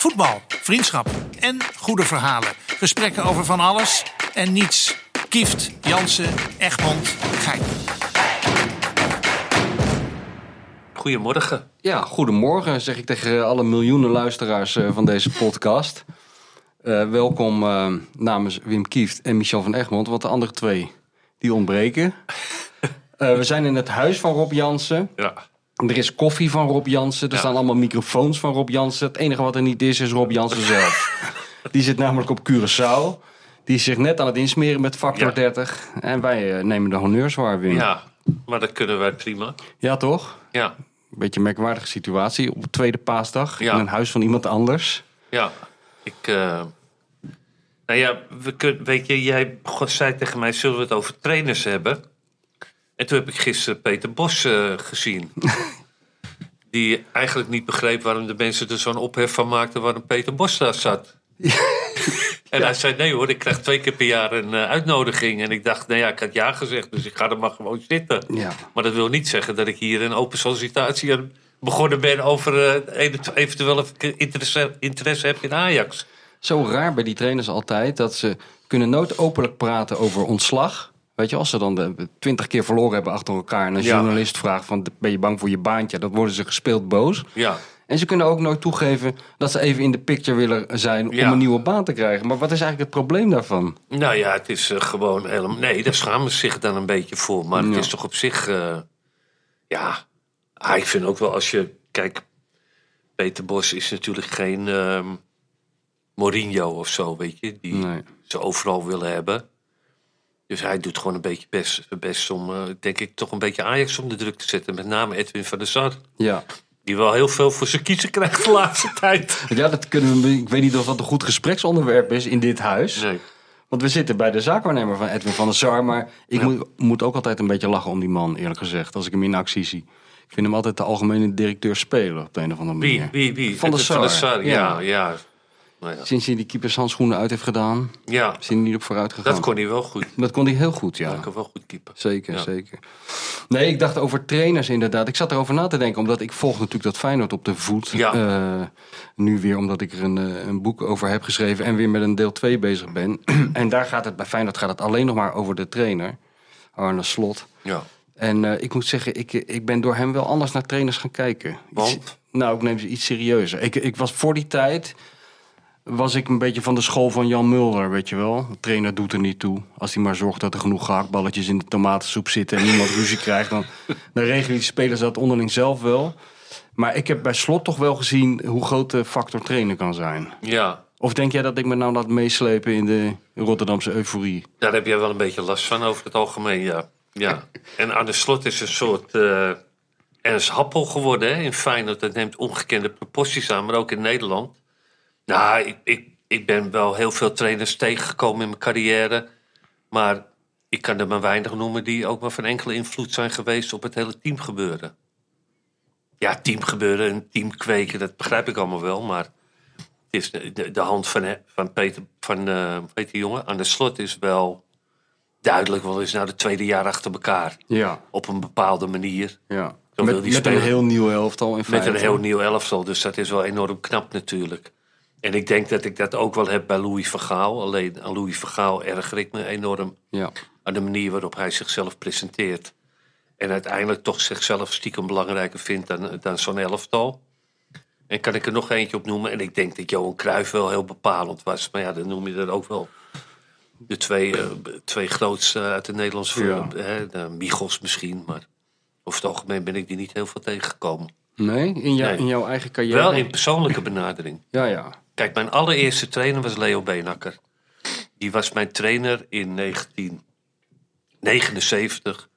Voetbal, vriendschap en goede verhalen. Gesprekken over van alles en niets. Kieft, Jansen, Egmond, Gein. Goedemorgen. Ja, goedemorgen zeg ik tegen alle miljoenen luisteraars eh, van deze podcast. Eh, welkom eh, namens Wim Kieft en Michel van Egmond, want de andere twee die ontbreken. Eh, we zijn in het huis van Rob Jansen. Ja. Er is koffie van Rob Jansen. Er Ja. staan allemaal microfoons van Rob Jansen. Het enige wat er niet is, is Rob Jansen zelf. Die zit namelijk op Curaçao. Die is zich net aan het insmeren met factor Ja. 30. En wij eh, nemen de honneurs waar, Wim. ja, maar dat kunnen wij prima. Ja, toch? Ja, beetje een merkwaardige situatie op tweede paasdag. Ja. In een huis van iemand anders. ja. Ik, eh, nou ja, we kun, weet je, jij zei tegen mij, zullen we het over trainers hebben? En toen heb ik gisteren Peter Bos eh, gezien. Die eigenlijk niet begreep waarom de mensen er zo'n ophef van maakten waarom Peter Bos daar zat. En hij zei, nee hoor, ik krijg twee keer per jaar een eh, uitnodiging. En ik dacht, nou ja, ik had ja gezegd, dus ik ga er maar gewoon zitten. Ja. Maar dat wil niet zeggen dat ik hier een open sollicitatie begonnen ben over event- eventueel interesse, interesse heb in Ajax. Zo raar bij die trainers altijd dat ze kunnen nooit openlijk praten over ontslag. Weet je, als ze dan twintig keer verloren hebben achter elkaar en een Ja. journalist vraagt van ben je bang voor je baantje, dan worden ze gespeeld boos. Ja, En ze kunnen ook nooit toegeven dat ze even in de picture willen zijn om een nieuwe baan te krijgen. Maar wat is eigenlijk het probleem daarvan? nou ja, het is eh, gewoon helemaal... Nee, daar schamen ze zich dan een beetje voor. Maar het is toch op zich... eh, ja, ah, ik vind ook wel als je... Kijk, Peter Bos is natuurlijk geen ehm, Mourinho of zo, weet je. Die Nee. ze overal willen hebben. Dus hij doet gewoon een beetje best, best om, eh, denk ik, toch een beetje Ajax om de druk te zetten. Met name Edwin van der Sar. Ja. Die wel heel veel voor zijn kiezen krijgt de laatste tijd. ja, dat kunnen we. Ik weet niet of dat een goed gespreksonderwerp is in dit huis. Nee. Want we zitten bij de zaakwaarnemer van Edwin van der Sar. Maar ik moet, moet ook altijd een beetje lachen om die man, eerlijk gezegd. Als ik hem in actie zie. Ik vind hem altijd de algemene directeur spelen op de een of andere manier. wie, wie? Van der Sar. Ja, ja. Nou ja. Sinds hij die keepershandschoenen uit heeft gedaan, ja, is hij niet op vooruit gegaan. dat kon hij wel goed. Dat kon hij heel goed, ja. Dat kon wel goed keeper. Zeker, Ja. zeker. Nee, ik dacht over trainers inderdaad. Ik zat erover na te denken, omdat ik volg natuurlijk dat Feyenoord op de voet. Ja. Eh, nu weer omdat ik er een, eh, een boek over heb geschreven en weer met een deel 2 bezig ben. en daar gaat het bij Feyenoord gaat het alleen nog maar over de trainer, Arne Slot. Ja. En eh, ik moet zeggen, ik, ik ben door hem wel anders naar trainers gaan kijken. Iets- Want? nou, ik neem ze iets serieuzer. Ik, ik was voor die tijd was ik een beetje van de school van Jan Mulder, weet je wel. De trainer doet er niet toe. Als hij maar zorgt dat er genoeg gehaktballetjes in de tomatensoep zitten... en niemand ruzie krijgt, dan, dan regelen die spelers dat onderling zelf wel. Maar ik heb bij Slot toch wel gezien hoe groot de factor trainer kan zijn. ja, Of denk jij dat ik me nou laat meeslepen in de Rotterdamse euforie? daar heb jij wel een beetje last van over het algemeen, ja. ja. En aan de slot is een soort eh Ernst Happel geworden hè, in Feyenoord. Dat neemt ongekende proporties aan, maar ook in Nederland. Nou, ik, ik, ik ben wel heel veel trainers tegengekomen in mijn carrière. Maar ik kan er maar weinig noemen die ook maar van enkele invloed zijn geweest op het hele teamgebeuren. Ja, teamgebeuren en team kweken, dat begrijp ik allemaal wel. Maar het is de, de, hand van, van Peter, van, eh hoe heet die jongen, aan de slot is wel duidelijk wel eens nou de tweede jaar achter elkaar. Ja, Op een bepaalde manier. ja. Zo wil Met, die met een heel nieuw elftal in Met feite. een heel nieuw elftal, dus dat is wel enorm knap natuurlijk. En ik denk dat ik dat ook wel heb bij Louis Vergaal. Alleen aan Louis Vergaal erger ik me enorm Ja. aan de manier waarop hij zichzelf presenteert. En uiteindelijk toch zichzelf stiekem belangrijker vindt dan, dan zo'n elftal. En kan ik er nog eentje op noemen. En ik denk dat Johan Cruijff wel heel bepalend was. Maar ja, dan noem je er ook wel de twee, eh, twee grootste uit de Nederlandse... Ja. Hè, de Michels misschien, maar over het algemeen ben ik die niet heel veel tegengekomen. Nee? In, jou, Nee. in jouw eigen carrière? Wel in persoonlijke benadering. Ja, ja. Kijk, mijn allereerste trainer was Leo Beenakker. Die was mijn trainer in 1979.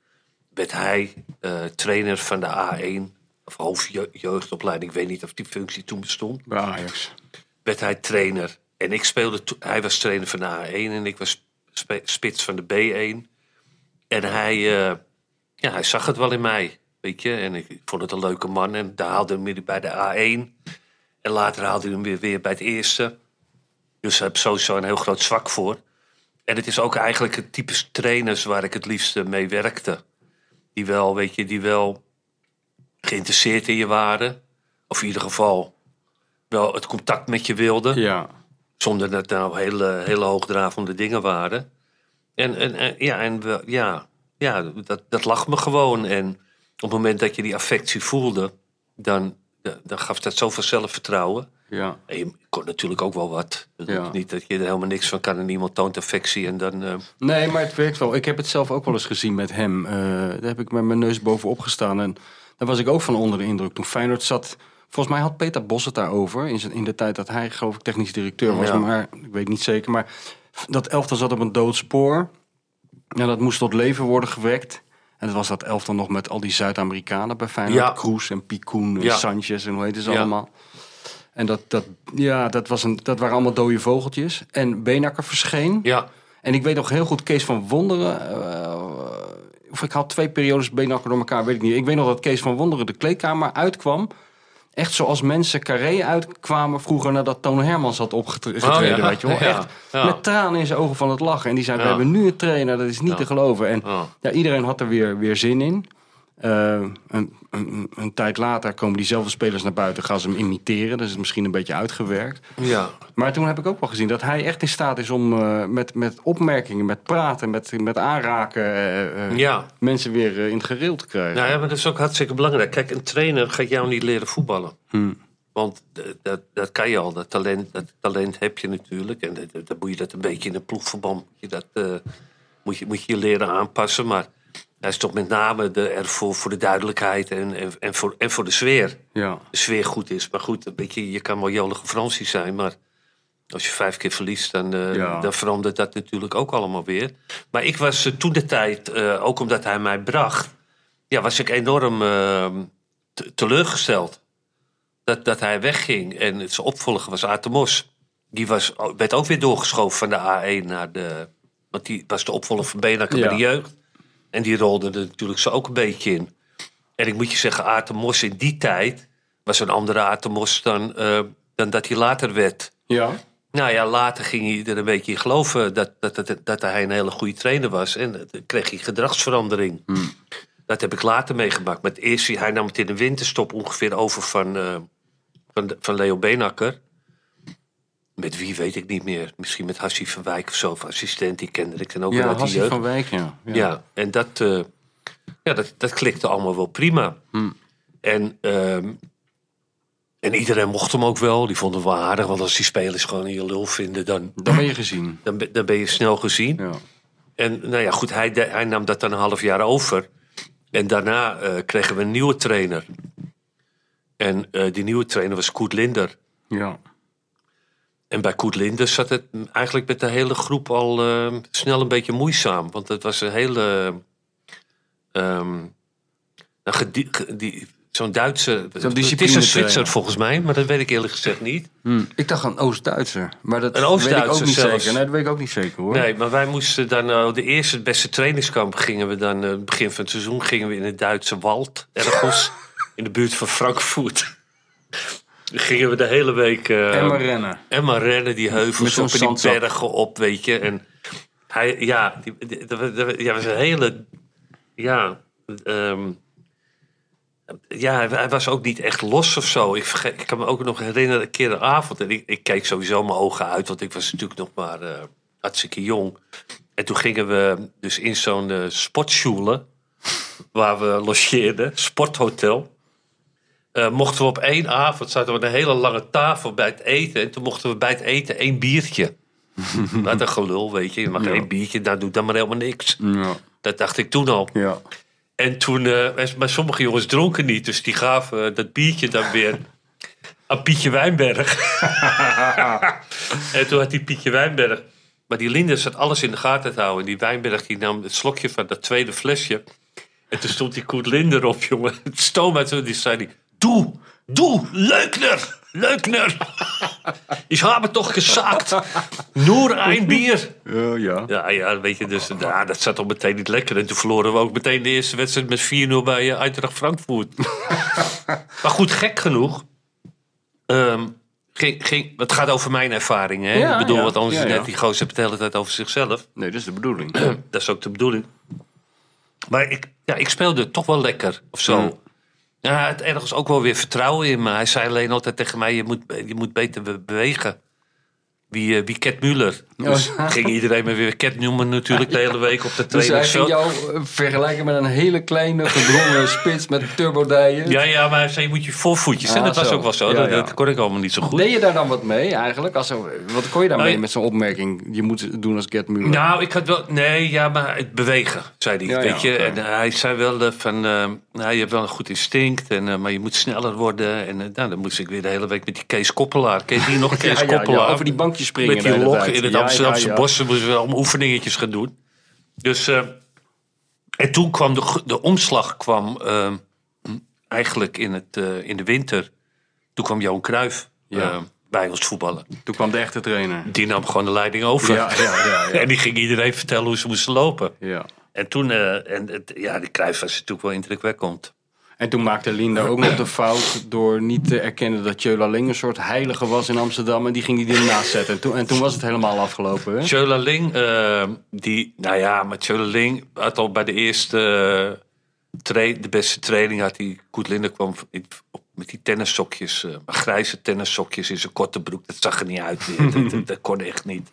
Werd hij eh, trainer van de A1, of hoofdjeugdopleiding. Ik weet niet of die functie toen bestond. Bij Ajax. Werd hij trainer. En ik speelde, hij was trainer van de A1 en ik was spits van de B1. En hij, eh, ja, hij zag het wel in mij, weet je. En ik, ik vond het een leuke man. En daar haalde me bij de A1. En later haalde hij hem weer, weer bij het eerste. Dus daar heb ik sowieso een heel groot zwak voor. En het is ook eigenlijk het type trainers waar ik het liefst mee werkte. Die wel, weet je, die wel geïnteresseerd in je waren. Of in ieder geval wel het contact met je wilde. Ja. Zonder dat nou hele, hele hoogdravende dingen waren. En, en, en ja, en we- ja, ja dat, dat lag me gewoon. En op het moment dat je die affectie voelde, dan, dan gaf dat zoveel zelfvertrouwen. Ja. En je kon natuurlijk ook wel wat. Ja. Niet dat je er helemaal niks van kan en iemand toont affectie en dan... eh, Nee, maar het werkt wel. Ik heb het zelf ook wel eens gezien met hem. Eh, daar heb ik met mijn neus bovenop gestaan. En daar was ik ook van onder de indruk. Toen Feyenoord zat... Volgens mij had Peter Bos het daarover. In, zijn, in de tijd dat hij, geloof ik, technisch directeur was. Ja. Maar ik weet niet zeker. Maar dat elftal zat op een dood spoor. En dat moest tot leven worden gewekt. En dat was dat elftal nog met al die Zuid-Amerikanen bij Feyenoord. Ja. Kroes en Picoen en Ja. Sanchez en hoe heet ze Ja. allemaal. En dat, dat, ja, dat, was een, dat waren allemaal dode vogeltjes. En Benakker verscheen. ja, En ik weet nog heel goed, Kees van Wonderen. eh, of ik had twee periodes benakker door elkaar, weet ik niet. Ik weet nog dat Kees van Wonderen de kleedkamer uitkwam. Echt zoals mensen carré uitkwamen vroeger nadat Toon Hermans had opgetreden, Oh, ja. weet je wel. Echt ja. met tranen in zijn ogen van het lachen. En die zei, we hebben nu een trainer, dat is niet te geloven. En ja, iedereen had er weer, weer zin in. Eh, een, een, een tijd later komen diezelfde spelers naar buiten, gaan ze hem imiteren. Dat is misschien een beetje uitgewerkt. ja. Maar toen heb ik ook wel gezien dat hij echt in staat is om eh, met, met opmerkingen, met praten, met, met aanraken, eh, ja. mensen weer in het gereel te krijgen. Nou ja, maar dat is ook hartstikke belangrijk. Kijk, een trainer gaat jou niet leren voetballen. Hmm. Want dat, dat kan je al, dat talent, dat talent heb je natuurlijk. En dan moet je dat een beetje in een ploegverband moet je, dat, moet je, moet je je leren aanpassen. Maar hij is toch met name de, er voor, voor de duidelijkheid en, en, en, voor, en voor de sfeer. Ja. De sfeer goed is. Maar goed, een beetje, je kan wel jolige Fransie zijn, maar als je vijf keer verliest, dan, Ja. dan verandert dat natuurlijk ook allemaal weer. Maar ik was eh, toen de tijd, eh, ook omdat hij mij bracht, ja, was ik enorm eh, te- teleurgesteld. Dat, dat hij wegging en het zijn opvolger was Atemos. Die was, werd ook weer doorgeschoven van de A1 naar de... Want die was de opvolger van Benakker Ja. bij de jeugd. En die rolde er natuurlijk zo ook een beetje in. En ik moet je zeggen, Atemos in die tijd was een andere Atemos dan, eh, dan dat hij later werd. Ja. Nou ja, later ging hij er een beetje in geloven dat, dat, dat, dat hij een hele goede trainer was. En dan kreeg hij gedragsverandering. Dat heb ik later meegemaakt. Met eerst, hij nam het in de winterstop ongeveer over van, eh, van, van Leo Benakker. Met wie weet ik niet meer. Misschien met Hassie van Wijk of zo, of assistent. Die kende ik dan ook Ja, wel uit jeugd. van Wijk, ja. Ja, en dat, eh, ja, dat, dat klikte allemaal wel prima. En, ehm, en iedereen mocht hem ook wel. Die vonden hem wel aardig. Want als die spelers gewoon in je lul vinden, dan, Dan ben je gezien. dan, ben- dan ben je snel gezien. Ja. En nou ja, goed, hij, hij nam dat dan een half jaar over. En daarna eh, kregen we een nieuwe trainer. En eh, die nieuwe trainer was Koet Linder. Ja. En bij Koet zat het eigenlijk met de hele groep al eh, snel een beetje moeizaam. Want het was een hele... ehm, nou, die- Zo'n Duitse... het is een. Zwitser volgens mij, maar dat weet ik eerlijk gezegd niet. Hm. Ik dacht een Oost-Duitser. Maar dat Een Oost-Duitser weet ik ook niet zelfs. zeker. Nee, dat weet ik ook niet zeker hoor. Nee, maar wij moesten dan... eh, de eerste, het beste trainingskamp gingen we dan... eh, begin van het seizoen gingen we in het Duitse Wald. Ergens in de buurt van Frankfurt. Gingen we de hele week... eh, En maar rennen. En maar rennen die heuvels op en die bergen op, weet je. En hij, ja, die, ja, was een hele, ja, ehm, ja, hij, hij was ook niet echt los of zo. Ik, vergeet, ik kan me ook nog herinneren, een keer een avond, en ik, ik keek sowieso mijn ogen uit, want ik was natuurlijk nog maar eh, hartstikke jong. En toen gingen we dus in zo'n eh sportschule, waar we logeerden, sporthotel. Eh, mochten we op één avond, zaten we aan een hele lange tafel bij het eten. En toen mochten we bij het eten één biertje. Wat een gelul, weet je. Je mag Ja. één biertje, nou doet dan maar helemaal niks. Ja. Dat dacht ik toen al. Ja. En toen, eh, maar sommige jongens dronken niet. Dus die gaven eh, dat biertje dan weer aan Pietje Wijnberg. en toen had die Pietje Wijnberg... Maar die Linde zat alles in de gaten te houden. En die Wijnberg die nam het slokje van dat tweede flesje. En toen stond die Koet Linder op, jongen. Het stoom uit zo. Die zei die... Doe, doe, Leukner, Leukner. Ik heb het toch gezakt. Nur een bier. Ja, ja. Ja, ja, weet je, dus ja, dat zat al meteen niet lekker. En toen verloren we ook meteen de eerste wedstrijd met 4-0 bij uh, Eintracht Frankfurt. maar goed, gek genoeg. ehm, ging, ging, het gaat over mijn ervaringen. Hè? Ja, ik bedoel, ja. want anders Ja, net die gozer de hele tijd over zichzelf. Nee, dat is de bedoeling. dat is ook de bedoeling. Maar ik, ja, ik speelde toch wel lekker of zo. Ja, had ergens ook wel weer vertrouwen in me. Hij zei alleen altijd tegen mij, je moet, je moet beter be- bewegen. Wie, eh, wie Ket Muller. Dus ja. ging iedereen me weer Ket noemen natuurlijk de hele week op de Dus hij ging jou eh, vergelijken met een hele kleine, gedrongen spits met turbodijen. Ja, ja, maar hij zei, je moet je voorvoetjes. en Ah, dat was ook wel zo. Ja, dat, ja. dat kon ik allemaal niet zo goed. Deed je daar dan wat mee eigenlijk? Als wat kon je daarmee Nou, met zo'n opmerking? Je moet het doen als Muller. Nou, ik had wel... Nee, ja, maar het bewegen, zei hij. Weet je? En eh, hij zei wel eh, van... nou, je hebt wel een goed instinct, en, maar je moet sneller worden. En nou, dan moest ik weer de hele week met die Kees Koppelaar. Ken je die nog, Kees Koppelaar? over die bankjes springen Met die lok in het Amsterdamse ja, bossen moesten we allemaal oefeningetjes gaan doen. Dus... eh, en toen kwam de, de omslag kwam eh, eigenlijk in, het, eh, in de winter. Toen kwam Johan Cruijff Ja. eh, bij ons voetballen. Toen kwam de echte trainer. Die nam gewoon de leiding over. Ja, ja, ja. En die ging iedereen vertellen hoe ze moesten lopen. Ja. En toen, en het, ja, die Cruijff was natuurlijk wel indrukwekkend. En toen maakte Linda ook nog de fout door niet te erkennen dat Tjöla Ling een soort heilige was in Amsterdam. En die ging die ernaast zetten. En toen, en toen was het helemaal afgelopen. Hè? Ling, eh, die, nou ja, maar Tjöla Ling had al bij de eerste eh, tra- de beste training had hij, Koet kwam met die tennissokjes, eh, grijze tennissokjes in zijn korte broek. Dat zag er niet uit. dat, dat kon echt niet.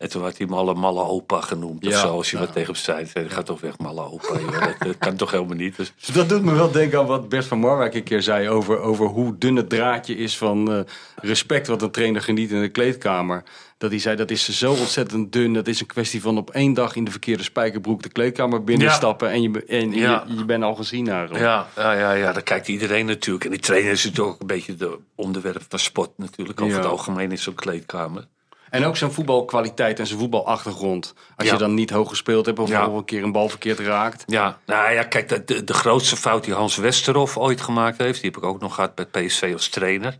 En toen had hij hem malle opa genoemd. Of Ja, zo, als je wat tegen hem zei. Zei, Ga toch weg, malle opa. Dat, dat kan toch helemaal niet. Dus, Dus dat doet me wel denken aan wat Bert van Marwijk een keer zei over, over hoe dun het draadje is van eh, respect wat een trainer geniet in de kleedkamer. Dat hij zei dat is zo ontzettend dun. Dat is een kwestie van op één dag in de verkeerde spijkerbroek de kleedkamer binnenstappen. En, je, en Ja. je, je bent al gezien eigenlijk. Ja, ja, ja, ja, daar kijkt iedereen natuurlijk. En die trainer is natuurlijk ook een beetje de onderwerp van sport natuurlijk. Over het algemeen in zo'n kleedkamer. En ook zijn voetbalkwaliteit en zijn voetbalachtergrond. Als Ja. je dan niet hoog gespeeld hebt of Ja. een keer een bal verkeerd raakt. Ja, nou ja, kijk, de, de, de grootste fout die Hans Westerhof ooit gemaakt heeft... die heb ik ook nog gehad bij PSV als trainer.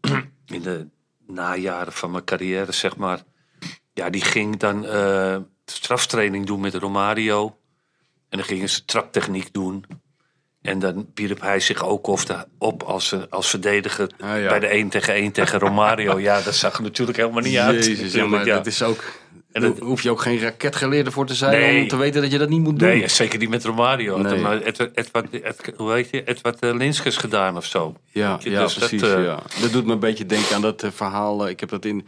In de najaren van mijn carrière, zeg maar. Ja, die ging dan eh, straftraining doen met Romario. En dan gingen ze traptechniek doen. En dan wierp hij zich ook op als, een- als verdediger Ah, ja. bij de 1 tegen 1 tegen Romario. ja, dat zag er natuurlijk helemaal niet uit. Jezus, ja, maar ja. dat is ook... En dat- hoef je ook geen raketgeleerde voor te zijn Nee. om te weten dat je dat niet moet doen. Nee, zeker niet met Romario. Nee. Maar Edward, Edward, Edward- hoe heet je? Edward eh, Linskes gedaan of zo. Ja, ja dus dat, precies. eh, ja. Dat doet me een beetje denken aan dat eh, verhaal. eh, ik heb dat in,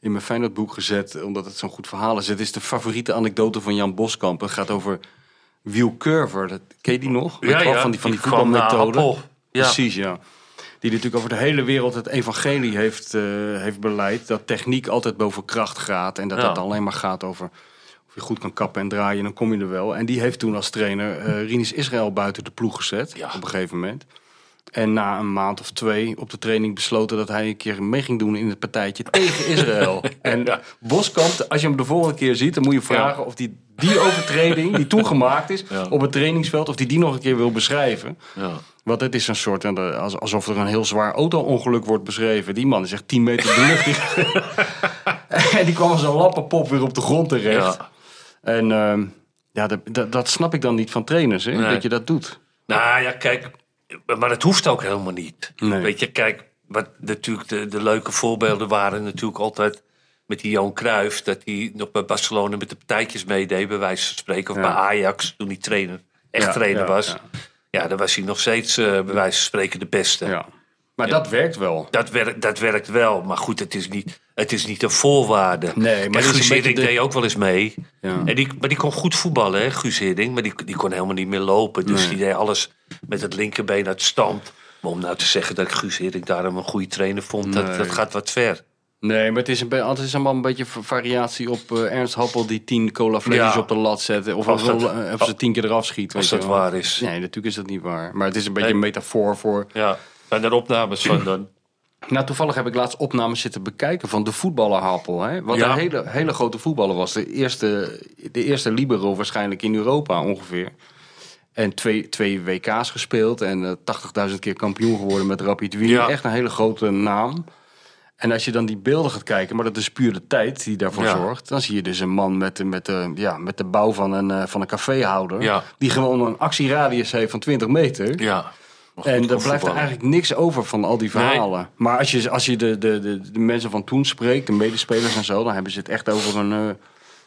in mijn Feyenoordboek gezet, omdat het zo'n goed verhaal is. Het is de favoriete anekdote van Jan Boskamp. Het gaat over Wiel Curver. Dat, ken je die nog? Weet wel, van die, van die. Ja. Precies, ja. Die natuurlijk over de hele wereld het evangelie heeft, eh, heeft beleid. Dat techniek altijd boven kracht gaat. En dat Ja. het alleen maar gaat over of je goed kan kappen en draaien. Dan kom je er wel. En die heeft toen als trainer eh Rinus Israël buiten de ploeg gezet. Ja. Op een gegeven moment. En na een maand of twee op de training besloten dat hij een keer mee ging doen in het partijtje tegen Israël. En Ja. Boskamp, als je hem de volgende keer ziet, dan moet je vragen of die, die overtreding die toen gemaakt is Ja. op het trainingsveld, of die die nog een keer wil beschrijven. Ja. Want het is een soort, als- alsof er een heel zwaar auto-ongeluk wordt beschreven. Die man is echt 10 meter de lucht. en die kwam als een lappenpop weer op de grond terecht. En ehm, ja, dat, dat, dat snap ik dan niet van trainers, hè, Nee. dat je dat doet. Nou ja, kijk, maar het hoeft ook helemaal niet. Nee. Weet je, kijk, wat natuurlijk de, de leuke voorbeelden waren natuurlijk altijd met die Johan Cruijff, dat hij nog bij Barcelona met de partijtjes meedeed, bij wijze van spreken, of Ja. bij Ajax, toen hij trainer, echt Ja, trainer ja, was. ja. Dan was hij nog steeds, eh, bij wijze van spreken, de beste. Ja. Maar dat werkt wel. Dat, werkt, dat werkt wel, maar goed, het is niet, het is niet een voorwaarde. Nee, maar Guus Hiddink de- deed ook wel eens mee. Ja. En die, maar die kon goed voetballen, hè, Guus Hiddink. Maar die, die kon helemaal niet meer lopen. Dus Nee. die deed alles met het linkerbeen uit stand. Maar om nou te zeggen dat ik Guus Hiddink daarom een goede trainer vond, Nee. dat, dat gaat wat ver. Nee, maar het is, een het is allemaal een beetje variatie op eh, Ernst Happel die tien cola Ja. op de lat zet. Of, Als dat- eh, of ze tien keer eraf schiet. Als weet dat wel. waar is. Nee, natuurlijk is dat niet waar. Maar het is een beetje een metafoor voor... Ja, zijn er opnames van dan? Nou, toevallig heb ik laatst opnames zitten bekijken van de voetballer Happel. Hè? Wat Ja. een hele, hele grote voetballer was. De eerste, de eerste libero waarschijnlijk in Europa ongeveer. En twee, twee WK's gespeeld en eh 80.000 keer kampioen geworden met Rapid Wien. Ja. Echt een hele grote naam. En als je dan die beelden gaat kijken, maar dat is puur de tijd die daarvoor Ja. zorgt. Dan zie je dus een man met, de- met, de, ja, met de bouw van een, eh, van een caféhouder. Die gewoon een actieradius heeft van 20 meter. Ja. En er blijft er eigenlijk niks over van al die verhalen. Maar als je, als je de, de, de, de mensen van toen spreekt, de medespelers en zo, dan hebben ze het echt over een, eh,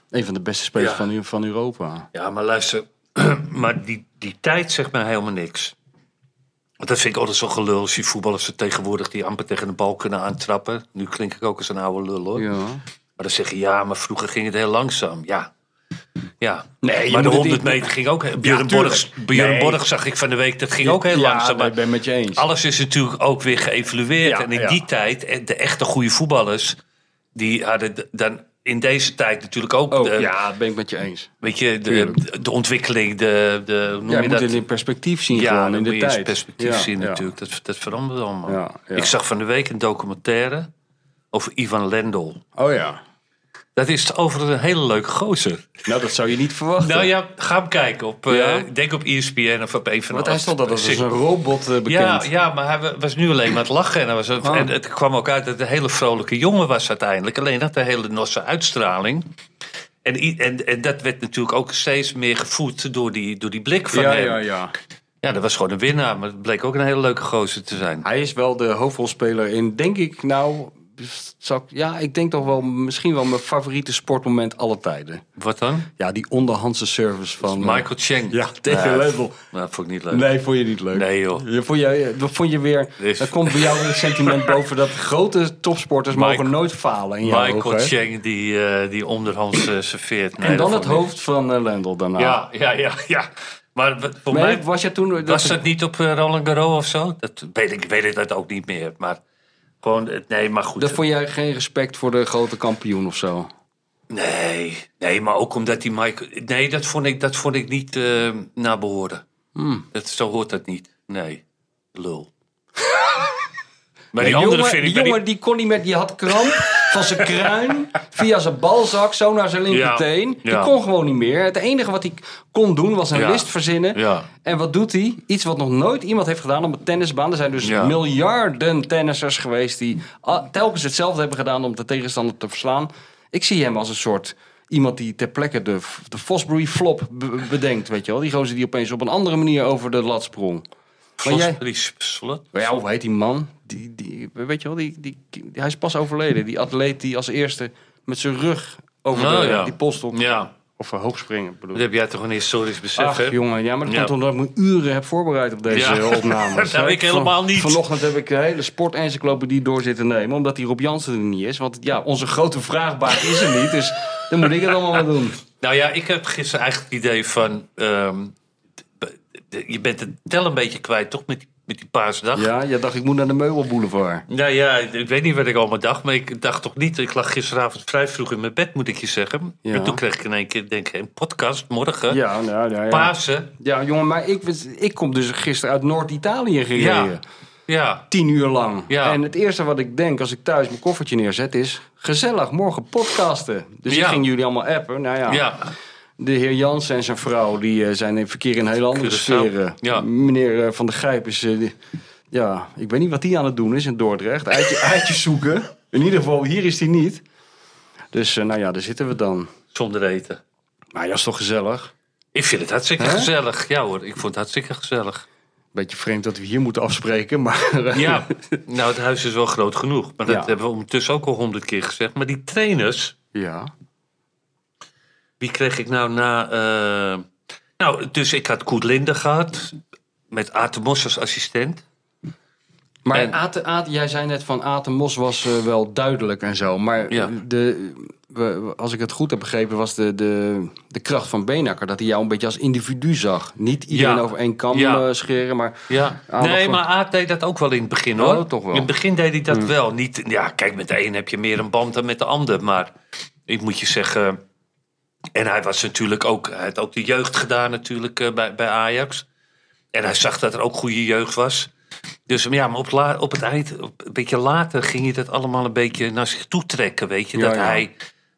een van de beste spelers Ja. van, van Europa. Ja, maar luister, maar die, die tijd zegt mij helemaal niks. Want dat vind ik altijd zo gelul als die voetballers er tegenwoordig die amper tegen de bal kunnen aantrappen. Nu klink ik ook als een oude lul hoor. Ja. Maar dan zeg je ja, maar vroeger ging het heel langzaam. Ja. Ja, Nee, maar de moet het 100 in- meter ging ook. Björn. Borg, Björn Nee. Borg zag ik van de week, dat ging ook heel ja, langzaam. Maar ik ben met je eens. alles is natuurlijk ook weer geëvalueerd. Ja, en in ja. die tijd, en de echte goede voetballers, die hadden dan in deze tijd natuurlijk ook. Oh, de, ja, dat ben ik met je eens. Weet je, de, de ontwikkeling, de, de hoe noem Ja, je je moet dat? in perspectief zien ja, gewoon in de tijd. perspectief Ja, zien ja. natuurlijk. Dat, dat verandert allemaal. Ja, ja. Ik zag van de week een documentaire over Ivan Lendl. Oh ja. Dat is overigens een hele leuke gozer. Nou, dat zou je niet verwachten. Nou ja, ga hem kijken. Op, eh, Ja? ik denk op ESPN of op een van de Want hij stond dat als een robot eh, bekend. Ja, ja, maar hij wa- was nu alleen maar het lachen. En, hij was, Oh. en het kwam ook uit dat het een hele vrolijke jongen was uiteindelijk. Alleen had een hele nosse uitstraling. En, en, en dat werd natuurlijk ook steeds meer gevoed door die, door die blik van ja, hem. ja, ja. Ja, dat was gewoon een winnaar. Maar het bleek ook een hele leuke gozer te zijn. Hij is wel de hoofdrolspeler in, denk ik, nou... Ik, ja, ik denk toch wel misschien wel mijn favoriete sportmoment alle tijden. Wat dan? Ja, die onderhandse service van... eh, Michael Cheng. Ja, tegen Ja, Lendl. Nou, vond ik niet leuk. Nee, vond je niet leuk? Nee, joh. Je, vond, je, dat vond je weer... Dan komt bij jou het sentiment boven dat grote topsporters Michael- mogen nooit falen in jouw Michael. Cheng die, eh, die onderhands eh, serveert. Nee, En dat dan het hoofd van eh, Lendl daarna. Ja, ja, ja, ja. Maar voor Nee, mij was je toen... Dat, was dat niet op eh, Roland Garros of zo. Dat weet ik, weet ik dat ook niet meer. Maar gewoon, eh, nee, maar goed. dat vond jij geen respect voor de grote kampioen of zo? Nee, nee, maar ook omdat die Michael... Nee, dat vond ik, dat vond ik niet eh naar behoren. Hmm. Dat, zo hoort dat niet. Nee, lul. maar Die die andere jongen, vind ik... die, jongen die kon niet meer, die had kramp van zijn kruin via zijn balzak zo naar zijn linkerteen. Ja, Die kon gewoon niet meer. Het enige wat hij kon doen was een list verzinnen. En wat doet hij? Iets wat nog nooit iemand heeft gedaan op een tennisbaan. Er zijn dus Ja. miljarden tennissers geweest die telkens hetzelfde hebben gedaan om de tegenstander te verslaan. Ik zie hem als een soort iemand die ter plekke de, de Fosbury flop be- bedenkt, weet je wel. Die gozer die opeens op een andere manier over de lat sprong. Maar jij, Fosbury Slot? ja, hoe heet die man? Die, die, weet je wel, die, die, die- hij is pas overleden. Die atleet die als eerste met zijn rug over Oh, de, ja. die polstok... Ja, Of hoogspringen, bedoel dat heb jij toch een historisch besef, Ach, hè? jongen, ja, maar dat Ja. komt omdat ik me uren heb voorbereid op deze Ja. opnames. Dat heb ik helemaal niet. Vanochtend heb ik de hele sportencyclopedie door zitten nemen, omdat die Rob Jansen er niet is. Want ja, onze grote vraagbaak is er niet, dus dan moet ik het allemaal doen. Nou ja, ik heb gisteren eigenlijk het idee van... ehm, je bent het tel een beetje kwijt, toch, met die, met die paasdag? Ja, je dacht ik moet naar de meubelboulevard. Nou ja, ik weet niet wat ik allemaal dacht, maar ik dacht toch niet. Ik lag gisteravond vrij vroeg in mijn bed, moet ik je zeggen. Ja. En toen kreeg ik in één keer, denk ik, een podcast morgen. Ja, nou, ja, ja. Pasen. Ja, jongen, maar ik, ik kom dus gisteren uit Noord-Italië gereden. Ja. Ja. tien uur lang. Ja. En het eerste wat ik denk als ik thuis mijn koffertje neerzet is... gezellig, morgen podcasten. Dus Ja. ik ging jullie allemaal appen. Nou ja, Ja. De heer Jansen en zijn vrouw... die eh, zijn in verkeer in hele andere sferen. Ja. Meneer eh, Van der Grijp is... eh, die- ja, ik weet niet wat hij aan het doen is in Dordrecht. Eitje, eitjes zoeken. In ieder geval, hier is hij niet. Dus nou ja, daar zitten we dan. Zonder eten. Maar ja, is toch gezellig? Ik vind het hartstikke gezellig. Ja hoor, ik vond het hartstikke gezellig. Beetje vreemd dat we hier moeten afspreken, maar... Ja, nou het huis is wel groot genoeg. Maar dat Ja. hebben we ondertussen ook al honderd keer gezegd. Maar die trainers, ja. Wie kreeg ik nou na... eh, Nou, dus ik had Koet Linde gehad. Met Aten Mos als assistent. Maar En- jij zei net van Aten Mos was eh, wel duidelijk en zo. Maar Ja. de, we- als ik het goed heb begrepen, was de, de, de kracht van Beenakker dat hij jou een beetje als individu zag. Niet iedereen Ja. over één kam Ja. eh, scheren, maar Ja, nee, maar Aad deed dat ook wel in het begin Oh, hoor. toch wel. In het begin deed hij dat wel. Niet, ja, kijk, met de een heb je meer een band dan met de ander. Maar ik moet je zeggen. En hij was natuurlijk ook. Hij had ook de jeugd gedaan, natuurlijk, eh, bij, bij Ajax. En hij zag dat er ook goede jeugd was. Dus ja, maar op, la- op het eind, op- een beetje later, ging hij dat allemaal een beetje naar zich toe trekken. Weet je, Ja, dat ja. hij.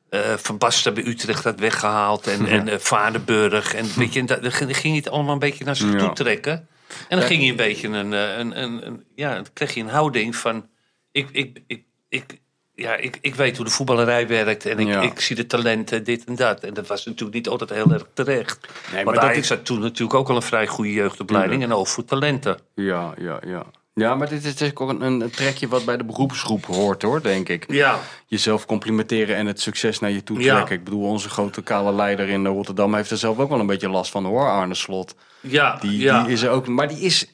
eh, van Basten bij Utrecht had weggehaald. En, en eh, Vadenburg. En weet je, en dat- dan ging hij het allemaal een beetje naar zich toe trekken. En dan ging hij een beetje een, een, een, een- ja, dan kreeg je een houding van, ik, ik, ik, ik, ja, ik, ik weet hoe de voetballerij werkt en ik, Ja. ik zie de talenten, dit en dat. En dat was natuurlijk niet altijd heel erg terecht. Nee, maar Want dat Ajax is- had toen natuurlijk ook al een vrij goede jeugdopleiding en voor talenten. ja, ja, ja. Ja, maar dit is natuurlijk ook een, een trekje wat bij de beroepsgroep hoort hoor, denk ik. Ja, Jezelf complimenteren en het succes naar je toe Ja. trekken. Ik bedoel, onze grote kale leider in Rotterdam heeft er zelf ook wel een beetje last van hoor, Arne Slot. ja, Die, ja. die is er ook, maar die is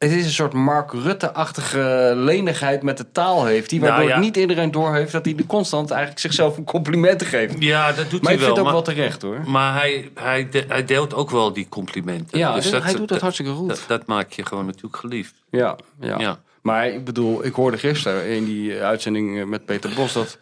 het is een soort Mark Rutte-achtige lenigheid met de taal heeft. Die waardoor Nou ja. niet iedereen doorheeft dat hij de constant eigenlijk zichzelf een compliment geeft. Ja, dat doet Maar hij ik vind wel. het ook maar, wel terecht hoor. maar hij, hij, de- hij deelt ook wel die complimenten. Ja, Dus dit- hij doet dat hartstikke goed. Dat, dat maakt je gewoon natuurlijk geliefd. Ja, ja. Ja. Maar ik bedoel, ik hoorde gisteren in die uitzending eh, met Peter Bos dat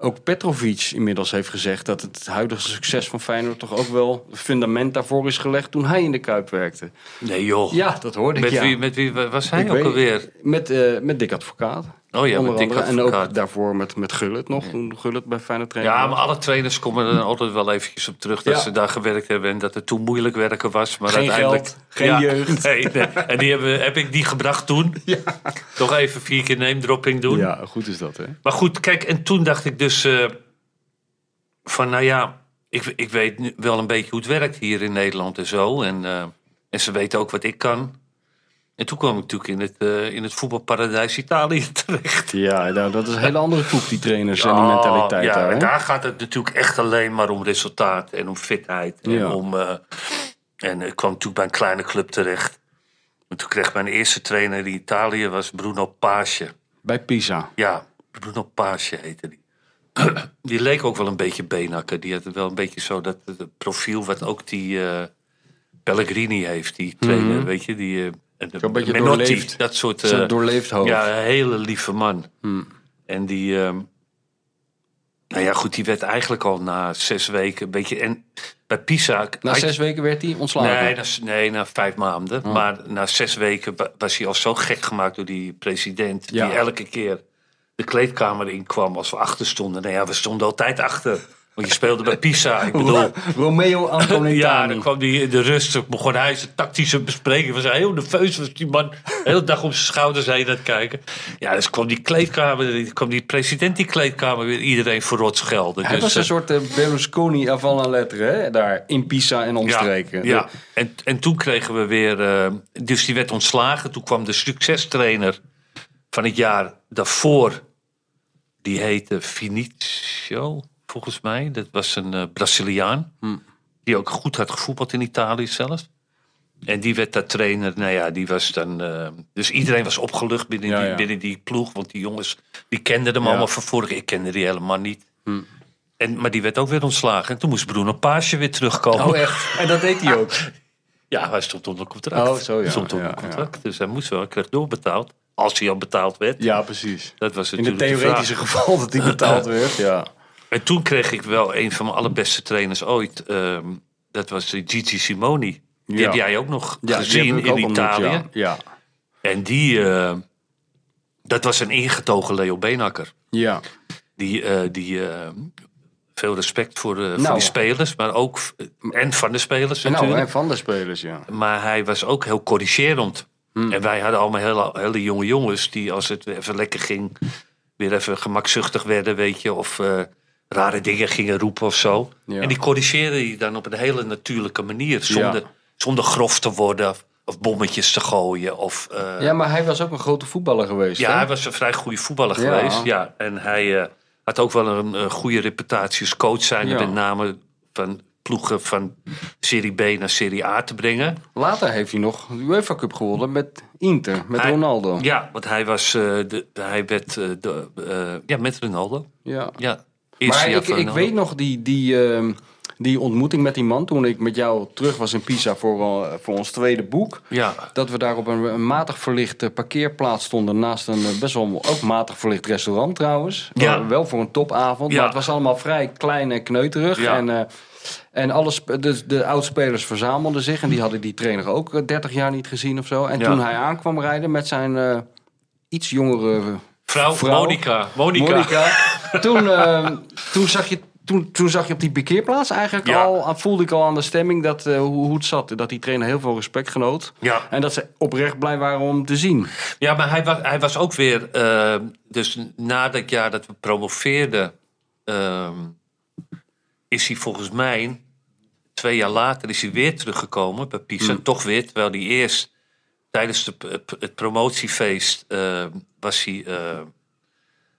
ook Petrovic inmiddels heeft gezegd dat het huidige succes van Feyenoord toch ook wel het fundament daarvoor is gelegd toen hij in de Kuip werkte. Nee joh. Ja, dat hoorde ik. met, ja. wie, met wie was hij Ik ook weet- alweer? Met, eh, met Dick Advocaat. Oh ja, met. En ook daarvoor met, met Gullit nog, toen Gullit bij Feyenoord trainde. Ja, maar alle trainers komen er altijd wel eventjes op terug dat Ja. ze daar gewerkt hebben en dat het toen moeilijk werken was. Maar Geen uiteindelijk, geld, geen jeugd. Nee, nee. En die hebben, heb ik die gebracht toen. Toch even vier keer name dropping doen. Ja, goed is dat hè. Maar goed, kijk, en toen dacht ik dus eh, van, nou ja, ik, ik weet nu wel een beetje hoe het werkt hier in Nederland en zo. En, eh, en ze weten ook wat ik kan. En toen kwam ik natuurlijk in het, eh, in het voetbalparadijs Italië terecht. Ja, nou, dat is een hele andere koek, die trainers en die mentaliteit ja, daar. daar gaat het natuurlijk echt alleen maar om resultaat en om fitheid. En, Ja. om, eh, en ik kwam natuurlijk bij een kleine club terecht. En toen kreeg mijn eerste trainer in Italië was Bruno Paasje. Bij Pisa. Ja, Bruno Paasje heette die. die leek ook wel een beetje Benakker. Die had wel een beetje zo dat profiel wat ook die eh, Pellegrini heeft. Die trainer, weet je. Die, en de-. Zo'n beetje Menotti, doorleefd. dat soort... Zo'n eh, doorleefd hoofd. ja, een hele lieve man. Hmm. En die... ehm, nou ja, goed, die werd eigenlijk al na zes weken een beetje... En bij Pisa... Na zes weken werd hij ontslagen. Nee, na, nee, na vijf maanden. Oh. Maar na zes weken wa- was hij al zo gek gemaakt door die president. Ja. Die elke keer de kleedkamer inkwam als we achter stonden. Nou ja, we stonden altijd achter. Want je speelde bij Pisa. Ik bedoel, Romeo ja, Anconetani. dan kwam hij in de rust. Begon hij zijn tactische bespreking. Was hij heel nerveus. Was die man de hele dag op zijn schouders heen aan het kijken. Ja, dus kwam die kleedkamer. kwam die president die kleedkamer weer iedereen verrot schelden. Hij dus, was een eh, soort eh, Berlusconi avant la lettre, hè? Daar in Pisa en omstreken. Ja, ja. En, en toen kregen we weer... eh, dus die werd ontslagen. Toen kwam de succestrainer van het jaar daarvoor. Die heette Vinicio, volgens mij. Dat was een eh, Braziliaan. Die ook goed had gevoetbald in Italië zelfs. En die werd daar trainer. Nou ja, die was dan... eh, dus iedereen was opgelucht binnen, Ja, die, ja. binnen die ploeg. Want die jongens, die kenden hem Ja. allemaal van vorig. Ik kende die helemaal niet. En, maar die werd ook weer ontslagen. En toen moest Bruno Paasje weer terugkomen. Oh, echt? En dat deed hij ook. Ja, hij stond onder contract. Oh, zo, ja. Stond onder contract. Dus hij moest wel, hij kreeg doorbetaald. Als hij al betaald werd. Ja, precies. Dat was In het natuurlijk theoretische geval dat hij betaald werd, ja. En toen kreeg ik wel een van mijn allerbeste trainers ooit. ehm, dat was Gigi Simoni. Die Ja. heb jij ook nog ja gezien in ontmoet, Italië. Ja. ja. En die, eh, dat was een ingetogen Leo Beenhakker. ja. Die, eh, die eh, veel respect voor, de, voor Nou. die spelers, maar ook en van de spelers nou, natuurlijk. en van de spelers, ja. Maar hij was ook heel corrigerend. Hmm. En wij hadden allemaal hele, hele jonge jongens die als het even lekker ging, weer even gemakzuchtig werden, weet je, of eh, rare dingen gingen roepen of zo. Ja. En die corrigeerde je dan op een hele natuurlijke manier, zonder, Ja. zonder grof te worden of, bommetjes te gooien. Of, eh, Ja, maar hij was ook een grote voetballer geweest, ja, hè? hij was een vrij goede voetballer Ja. geweest. Ja. En hij eh, had ook wel een, goede reputatie als coach zijn, met name van ploegen van Serie B naar Serie A te brengen. Later heeft hij nog de UEFA Cup gewonnen met Inter, met Hij- Ronaldo. Ja, want hij was. eh, de, hij werd. de, ja, met Ronaldo. Ja. Ja. Maar ik, ik weet nog die, die, ehm, die ontmoeting met die man toen ik met jou terug was in Pisa voor, eh, voor ons tweede boek. Ja, Dat we daar op een, een matig verlichte parkeerplaats stonden naast een eh, best wel ook matig verlicht restaurant trouwens. Ja. Wel, voor een topavond, Ja. maar het was allemaal vrij klein en kneuterig. Ja. En, eh, en alle sp- de, de oudspelers verzamelden zich en die hadden die trainer ook eh, 30 jaar niet gezien of zo. En Ja. toen hij aankwam rijden met zijn iets jongere vrouw, Vrouw. Monica. Monica. Monica. toen, eh, toen, zag je, toen, toen zag je op die parkeerplaats eigenlijk Ja. al, voelde ik al aan de stemming dat, eh, hoe, het zat. Dat die trainer heel veel respect genoot. Ja. En dat ze oprecht blij waren om te zien. ja, maar hij was, hij was ook weer. eh, dus na dat jaar dat we promoveerden. ehm, is hij volgens mij. Twee jaar later is hij weer teruggekomen bij Pisa. Hmm. Toch weer, terwijl hij eerst. Tijdens de, het promotiefeest. eh, was hij. eh,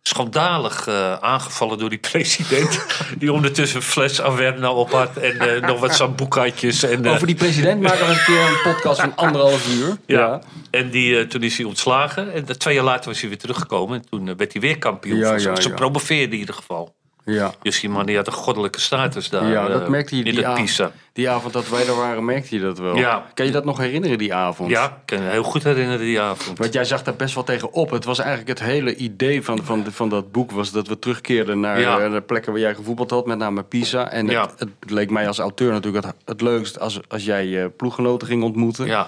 schandalig eh, aangevallen door die president. die ondertussen een fles Averna op had en nog wat sambucatjes. En, Over die president maken we een keer een podcast van anderhalf uur. ja. En die, toen is hij ontslagen. En twee jaar later was hij weer teruggekomen. En toen werd hij weer kampioen. Ja, ja, Ze promoveerde in ieder geval. Ja. Dus die man die had een goddelijke status daar. Ja, dat eh, merkte je in die, het a- Pisa. die avond dat wij er waren, merkte je dat wel. Ja. Kan je dat nog herinneren, die avond? Ja, ik kan heel goed herinneren die avond. Want jij zag daar best wel tegen op. Het was eigenlijk het hele idee van, van, van dat boek... was dat we terugkeerden naar Ja. eh, de plekken waar jij gevoetbald had. Met name Pisa. En Ja. het, het leek mij als auteur natuurlijk het, het leukst... als, als jij eh, ploeggenoten ging ontmoeten. Ja,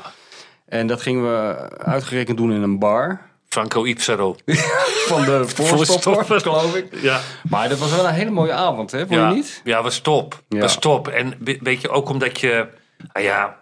En dat gingen we uitgerekend doen in een bar... Franco Ipsaro. Van de voorstopper, geloof ik. Ja. Maar dat was wel een hele mooie avond, hè? Vond ja. je niet? Ja, was top. Ja. Was top. En we- weet je, ook omdat je... Nou ja,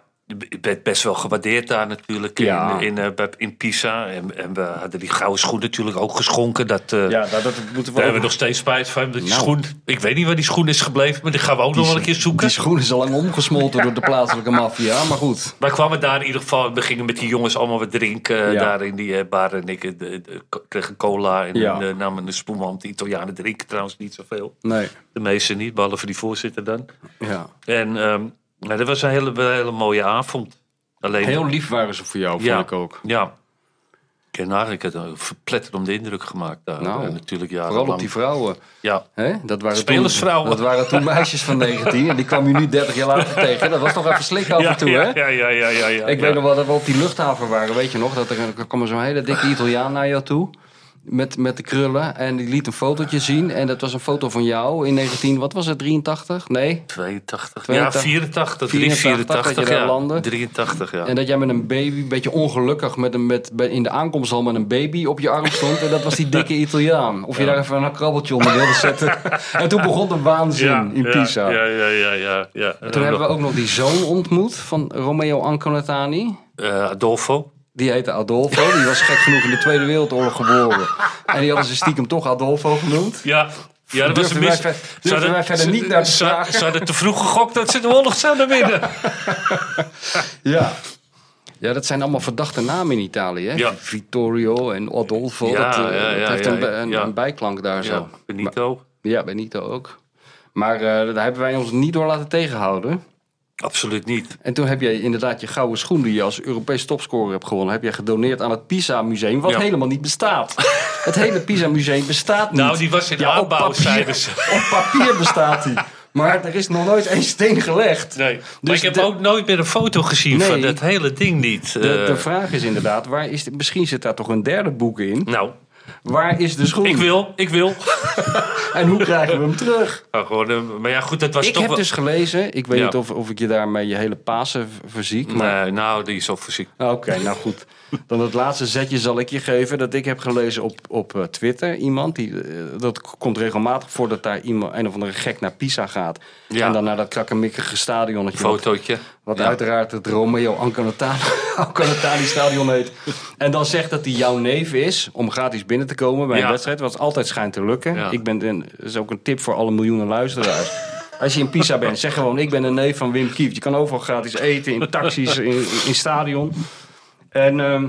bent best wel gewaardeerd daar natuurlijk Ja. in, in, eh, in Pisa. En, en we hadden die gouden schoen natuurlijk ook geschonken. Dat, eh, Ja, dat, dat moeten we Daar hebben we nog steeds spijt van. Die Nou. schoen, ik weet niet waar die schoen is gebleven, maar die gaan we ook nog wel een keer zoeken. Die schoen is al lang omgesmolten door de plaatselijke maffia, maar goed. Wij kwamen daar in ieder geval, we gingen met die jongens allemaal wat drinken. eh, Ja. Daar in die bar en ik de, de, kreeg een cola en Ja. een, eh, namen een spoen. Want de Italianen drinken trouwens niet zoveel. Nee, De meeste niet, behalve die voorzitter dan. ja. En ehm, nou, dat was een hele, hele mooie avond. Alleen, Heel lief waren ze voor jou, ja, vond ik ook. Ja. Ik heb het een verpletterende indruk gemaakt daar. Nou, eh, natuurlijk Vooral jarenlang. op die vrouwen. Ja, Hè? Dat waren Spelersvrouwen. Toen, dat waren toen meisjes van 19 en die kwam je nu 30 jaar later tegen. Dat was toch even slik af ja, en toe, ja, hè? ja, ja, ja, ja, ja, Ik ja. weet nog wel dat we op die luchthaven waren, weet je nog? Dat er, er kwam zo'n hele dikke Italiaan naar jou toe. Met, met de krullen. En die liet een fotootje zien. En dat was een foto van jou in 19, wat was het, 83? Nee. 82. 82. Ja, 84. 84, 84, dat je daar ja. landde. 83, ja. En dat jij met een baby, een beetje ongelukkig, met een, met, in de aankomst al met een baby op je arm stond. En dat was die dikke Italiaan. Of je daar even een krabbeltje onder wilde zetten. en toen begon de waanzin in Pisa. Ja, ja, ja, ja. ja. En Toen hebben we ook nog die zoon ontmoet van Romeo Anconatani. eh, Adolfo. Die heette Adolfo. Die was gek genoeg in de Tweede Wereldoorlog geboren. En die hadden ze stiekem toch Adolfo genoemd. Ja. Ja, dat was een wij mis. durfden hadden- wij verder niet naar te ze- vragen? Ze hadden te vroeg gegokt dat ze de oorlog zouden winnen. Ja. Ja, dat zijn allemaal verdachte namen in Italië. Hè? Ja. Vittorio en Adolfo. Ja, dat, eh, ja, dat ja, heeft een, bijklank daar zo. Benito. Ja, Benito ook. Maar eh, daar hebben wij ons niet door laten tegenhouden. Absoluut niet. En toen heb jij inderdaad je gouden schoen die je als Europees topscorer hebt gewonnen, heb jij gedoneerd aan het Pisa Museum, wat Ja. helemaal niet bestaat. het hele Pisa Museum bestaat niet. Nou, die was in Ja, op papier. zeiden ze. Op papier bestaat die. Maar er is nog nooit één steen gelegd. Nee. Maar Dus ik heb de- ook nooit meer een foto gezien Nee. van dat hele ding niet. De, Eh, de vraag is inderdaad, waar is de- misschien zit daar toch een derde boek in. nou, Waar is de schoen? ik wil, ik wil. En hoe krijgen we hem terug? Nou, gewoon, eh, maar ja, goed, dat was ik toch heb wel... dus gelezen, ik weet Ja. niet of, of ik je daarmee je hele Pasen verziek. Maar Nee, nou, die is al fysiek. Oké, nou goed. Dan het laatste zetje zal ik je geven. Dat ik heb gelezen op, op eh, Twitter. Iemand, die, eh, dat komt regelmatig voor dat daar iemand, een of andere gek naar Pisa gaat. Ja. En dan naar dat krakkemikkige stadionnetje. wat- Fotootje. Wat Ja. uiteraard het Romeo Anconatani stadion heet. En dan zegt dat hij jouw neef is om gratis binnen te komen bij een wedstrijd. Wat altijd schijnt te lukken. Ik ben, dat is ook een tip voor alle miljoenen luisteraars. Als je in Pisa bent, zeg gewoon ik ben een neef van Wim Kieft. Je kan overal gratis eten, in taxis, in, in stadion. En ehm,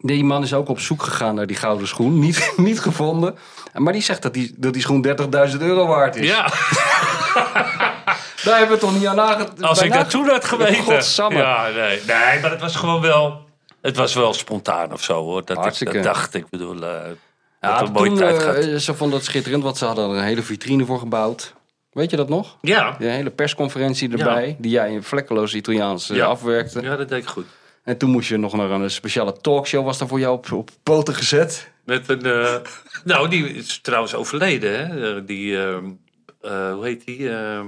die man is ook op zoek gegaan naar die gouden schoen. Niet, niet gevonden. Maar die zegt dat die, dat die schoen 30.000 euro waard is. Ja, Daar hebben we toch niet aan nagedacht. als ik dat toen had geweten. Godsamme. Ja, nee. nee, maar het was gewoon wel... Het was wel spontaan of zo, hoor. Dat, ik, Hartstikke. dat dacht ik. bedoel, eh Ja, dat een mooie toen, tijd gehad. ze vonden het schitterend, want ze hadden er een hele vitrine voor gebouwd. Weet je dat nog? Ja. De hele persconferentie erbij, die jij in vlekkeloos Italiaans eh, Ja. afwerkte. ja, dat deed ik goed. En toen moest je nog naar een speciale talkshow, was daar voor jou op, op poten gezet. Met een... eh, nou, die is trouwens overleden, hè. Eh, Die... ehm, eh, hoe heet die? Ehm,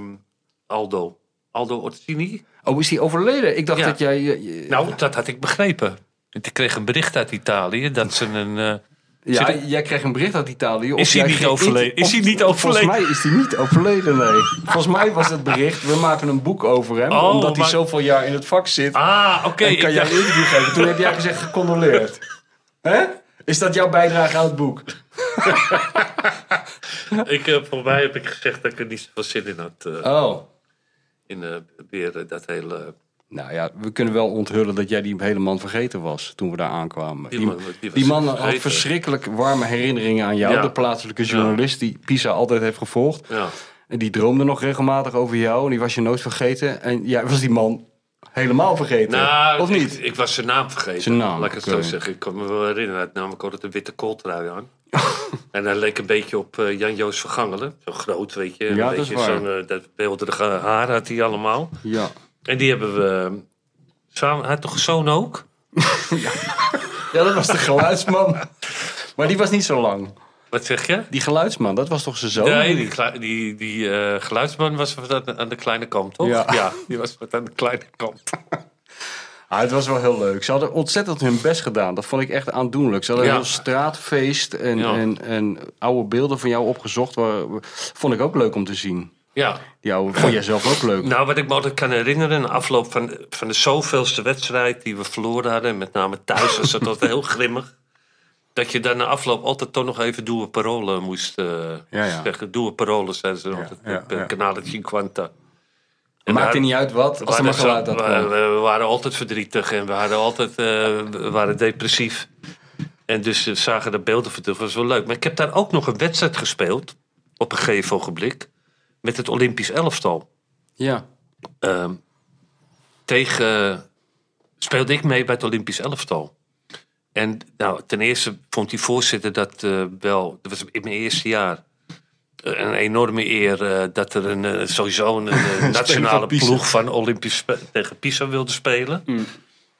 Aldo. Aldo Orsini? Oh, is die overleden? Ik dacht Ja. dat jij... je- je- Nou, dat had ik begrepen. Ik kreeg een bericht uit Italië dat ze een... ja, jij kreeg een bericht uit Italië. of Is hij niet overleden? Is hij niet overleden? Volgens mij is hij niet overleden, nee. Volgens mij was het bericht, we maken een boek over hem. Oh, omdat hij zoveel jaar in het vak zit. Ah, oké. en kan jij dacht- een interview geven. Toen heb jij gezegd gecondoleerd. Hè? Is dat jouw bijdrage aan het boek? ik, eh, voor mij heb ik gezegd dat ik er niet zoveel zin in had. eh, Oh. in eh, weer dat hele Nou ja, we kunnen wel onthullen dat jij die helemaal vergeten was toen we daar aankwamen. Die Die, man- die was die man had verschrikkelijk warme herinneringen aan jou, Ja. de plaatselijke journalist die Pisa altijd heeft gevolgd. Ja. En die droomde nog regelmatig over jou en die was je nooit vergeten. En jij was die man helemaal vergeten. Nou, of niet? Ik, ik was zijn naam vergeten. Zijn naam, Laat ik het zo zeggen. Ik kan me wel herinneren. Hij had namelijk altijd een witte kooltrui aan. en hij leek een beetje op eh, Jan-Joos Vergangelen. Zo groot, weet je. Een Ja, dat is beetje. Zo'n eh, dat beeldige haar had hij allemaal. Ja. En die hebben we eh, samen... Hij had toch een zoon ook? ja, dat was de geluidsman. maar die was niet zo lang. Wat zeg je? Die geluidsman, dat was toch zijn zoon? Nee, die, die, die eh, geluidsman was wat aan de- kleine kant, toch? Ja. die was wat aan de kleine kant. Ah, het was wel heel leuk. Ze hadden ontzettend hun best gedaan. Dat vond ik echt aandoenlijk. Ze hadden Ja. een heel straatfeest en, Ja. en, en oude beelden van jou opgezocht. Waar, vond ik ook leuk om te zien. Ja. Oude vond jij zelf ook leuk. Nou, wat ik me altijd kan herinneren, na afloop van, van de zoveelste wedstrijd die we verloren hadden, met name thuis was dat altijd heel grimmig. Dat je dan na afloop altijd toch nog even doe parolen moest eh, Ja, ja. zeggen. Doe parolen, zeiden ze altijd. ja, eh, ja. Canale 50. En Maakt er niet uit wat, als er maar waren geluid zo- we, waren altijd verdrietig en we, hadden altijd, eh, we waren depressief. En dus zagen de beelden van terug. Dat was wel leuk. Maar ik heb daar ook nog een wedstrijd gespeeld. Op een gegeven ogenblik. Met het Olympisch elftal. Ja. Ehm, tegen speelde ik mee bij het Olympisch elftal. En nou, ten eerste vond die voorzitter dat eh, wel, dat was in mijn eerste jaar, eh, een enorme eer eh, dat er een, sowieso een, nationale van ploeg van Olympisch tegen Pisa wilde spelen.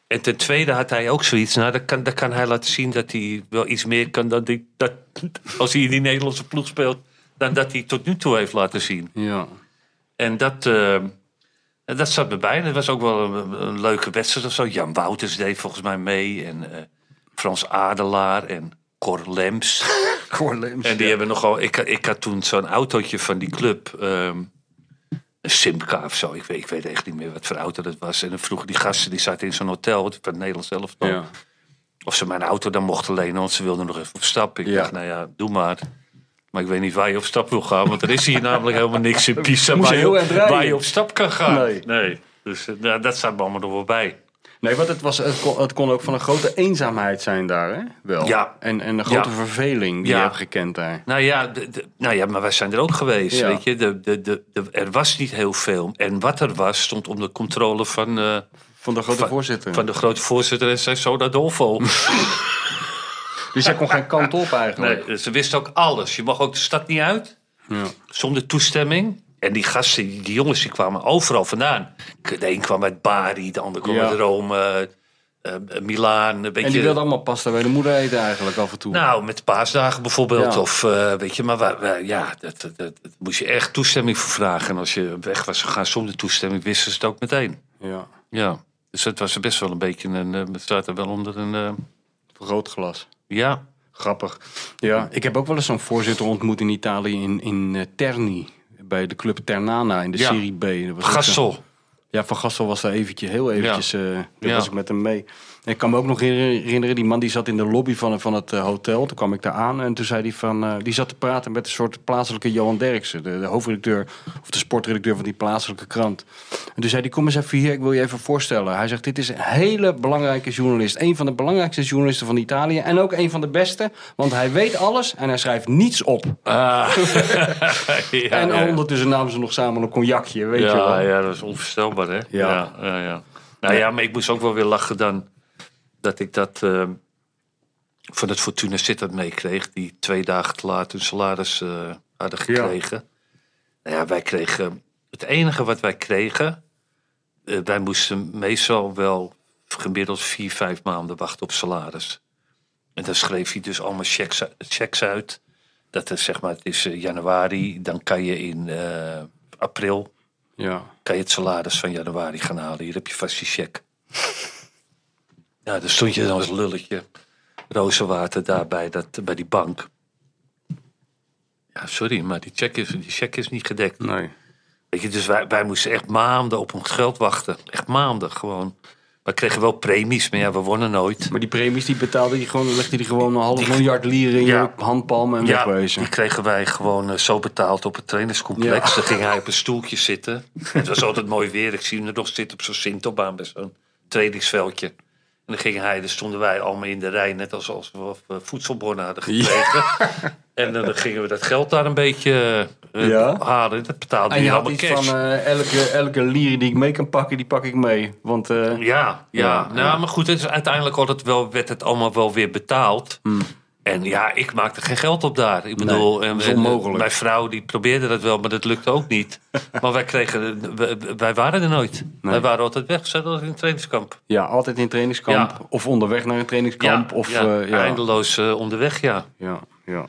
En ten tweede had hij ook zoiets, nou, dan kan, dan kan hij laten zien dat hij wel iets meer kan dan die, dat, als hij in die Nederlandse ploeg speelt, dan dat hij tot nu toe heeft laten zien. Ja. En dat, eh, dat zat me bij. Dat was ook wel een, een leuke wedstrijd of zo. Jan Wouters deed volgens mij mee. En eh, Frans Adelaar en Cor Lems. Corlems. En die hebben nogal... Ik, ik had toen zo'n autootje van die club. ehm, een Simca of zo. Ik weet, ik weet echt niet meer wat voor auto dat was. En dan vroegen die gasten, die zaten in zo'n hotel. Van het Nederlands elftal. Ja. Of ze mijn auto dan mochten lenen. Want ze wilden nog even op stap. Ik Ja. dacht, nou ja, doe maar. Maar ik weet niet waar je op stap wil gaan. Want er is hier namelijk helemaal niks in Pisa waar, je, rijden. waar je op stap kan gaan. Nee. Dus eh, nou, dat staat me allemaal nog wel bij. Nee, want het, was, het, kon, het kon ook van een grote eenzaamheid zijn daar, hè? Wel. Ja. En, en een grote Ja. verveling die Ja. je hebt gekend daar. Nou ja, de- de- nou ja, maar wij zijn er ook geweest. Weet je? De, de, de, de- er was niet heel veel. En wat er was, stond onder controle van, eh, Van de grote van, voorzitter. van de grote voorzitter en zijn Soda Dolfo. Dus jij kon geen kant op eigenlijk. nee, ze wisten ook alles. Je mag ook de stad niet uit. Ja. zonder toestemming. En die gasten, die, jongens, die kwamen overal vandaan. De een kwam uit Bari, de ander kwam Ja. uit Rome, eh, eh, Milaan. Een beetje, En die wilde allemaal pasta bij de moeder eten eigenlijk af en toe. Nou, met paasdagen bijvoorbeeld. Ja. Of eh, weet je, maar wij- wij- ja, dat, dat, dat, dat moest je echt toestemming voor vragen. En als je weg was gegaan zonder toestemming, wisten ze het ook meteen. Ja. Ja, dus het was best wel een beetje een. eh, Het staat er wel onder een. eh, Vergrootglas. Ja, Grappig. Ja, ik heb ook wel eens zo'n voorzitter ontmoet in Italië in, in eh, Terni. Bij de club Ternana in de. Serie B. Dat was Gassel. Ja, Van Gassel was daar eventjes, heel eventjes. eh daar Ja. was ik met hem mee. Ik kan me ook nog herinneren, die man die zat in de lobby van, van het eh, hotel. Toen kwam ik daar aan en toen zei hij van... eh, die zat te praten met een soort plaatselijke Johan Derksen. De, de hoofdredacteur of de sportredacteur van die plaatselijke krant. En toen zei hij, kom eens even hier, ik wil je even voorstellen. Hij zegt, dit is een hele belangrijke journalist. Een van de belangrijkste journalisten van Italië. En ook een van de beste, want hij weet alles en hij schrijft niets op. Ah. ja, en ja. ondertussen namen ze nog samen een cognacje, weet je ja, wel. ja, dat is onvoorstelbaar, hè? Ja. Ja, ja, ja. Nou ja, maar ik moest ook wel weer lachen dan dat ik dat eh, van het Fortuna Sittard meekreeg. Die twee dagen te laat hun salaris eh, hadden gekregen. Nou ja, wij kregen... Het enige wat wij kregen... eh, wij moesten meestal wel gemiddeld vier, vijf maanden wachten op salaris. En dan schreef hij dus allemaal checks, uit- checks uit. Dat is zeg maar, het is eh, januari. Dan kan je in april Ja. kan je het salaris van januari gaan halen. Hier heb je vast je cheque. Ja, dan stond je dan als lulletje. Rozenwater daar bij, dat, bij die bank. Ja, sorry, maar die check is, die check is niet gedekt. Nee. Weet je, dus wij, wij moesten echt maanden op ons geld wachten. Echt maanden gewoon. We kregen wel premies, maar ja, we wonnen nooit. Maar die premies die betaalde je gewoon, legde die gewoon een half miljard lieren in Ja. je handpalm en Ja, wegwezen. die kregen wij gewoon eh, zo betaald op het trainingscomplex. Ja. Dan ging hij op een stoeltje zitten. Het was altijd mooi weer. Ik zie hem er nog zitten op zo'n Sintobaan bij zo'n trainingsveldje. En dan ging hij, dan stonden wij allemaal in de rij, net als als we voedselbonnen hadden gekregen. En dan gingen we dat geld daar een beetje eh, Ja. halen. Dat betaalde En je je had allemaal iets cash. van eh, elke, elke lier die ik mee kan pakken, die pak ik mee. Want eh, Ja, ja. Ja, nou, ja. maar goed, het is uiteindelijk altijd wel, werd het allemaal wel weer betaald. Hmm. En ja, ik maakte geen geld op daar. Ik bedoel, en, en, onmogelijk. mijn vrouw die probeerde dat wel, maar dat lukte ook niet. maar wij kregen, wij, wij waren er nooit. Wij waren altijd weg, altijd in een trainingskamp. ja, altijd in trainingskamp. Ja. Of onderweg naar een trainingskamp. ja, of, ja, eh, ja. eindeloos eh, onderweg, ja. Ja, ja.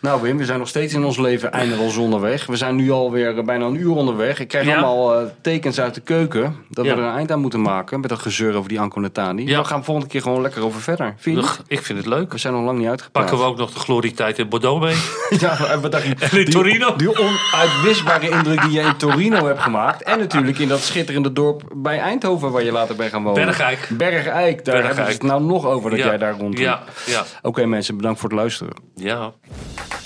Nou Wim, we zijn nog steeds in ons leven eindeloos onderweg. We zijn nu alweer eh, bijna een uur onderweg. Ik krijg Ja. allemaal eh, tekens uit de keuken dat Ja. we er een eind aan moeten maken met dat gezeur over die Anko Natani. Ja. We gaan volgende keer gewoon lekker over verder. Vind je Ik vind het leuk. We zijn nog lang niet uitgepraat. Pakken we ook nog de glorietijd in Bordeaux mee? Ja, en wat dacht je? En in Torino? Die, onuitwisbare indruk die je in Torino hebt gemaakt. En natuurlijk in dat schitterende dorp bij Eindhoven waar je later bent gaan wonen. Bergijk. Bergijk, daar Bergijk. hebben we het nou nog over dat jij daar rondliep. Ja, ja, Oké mensen, bedankt voor het luisteren. ja. Bye.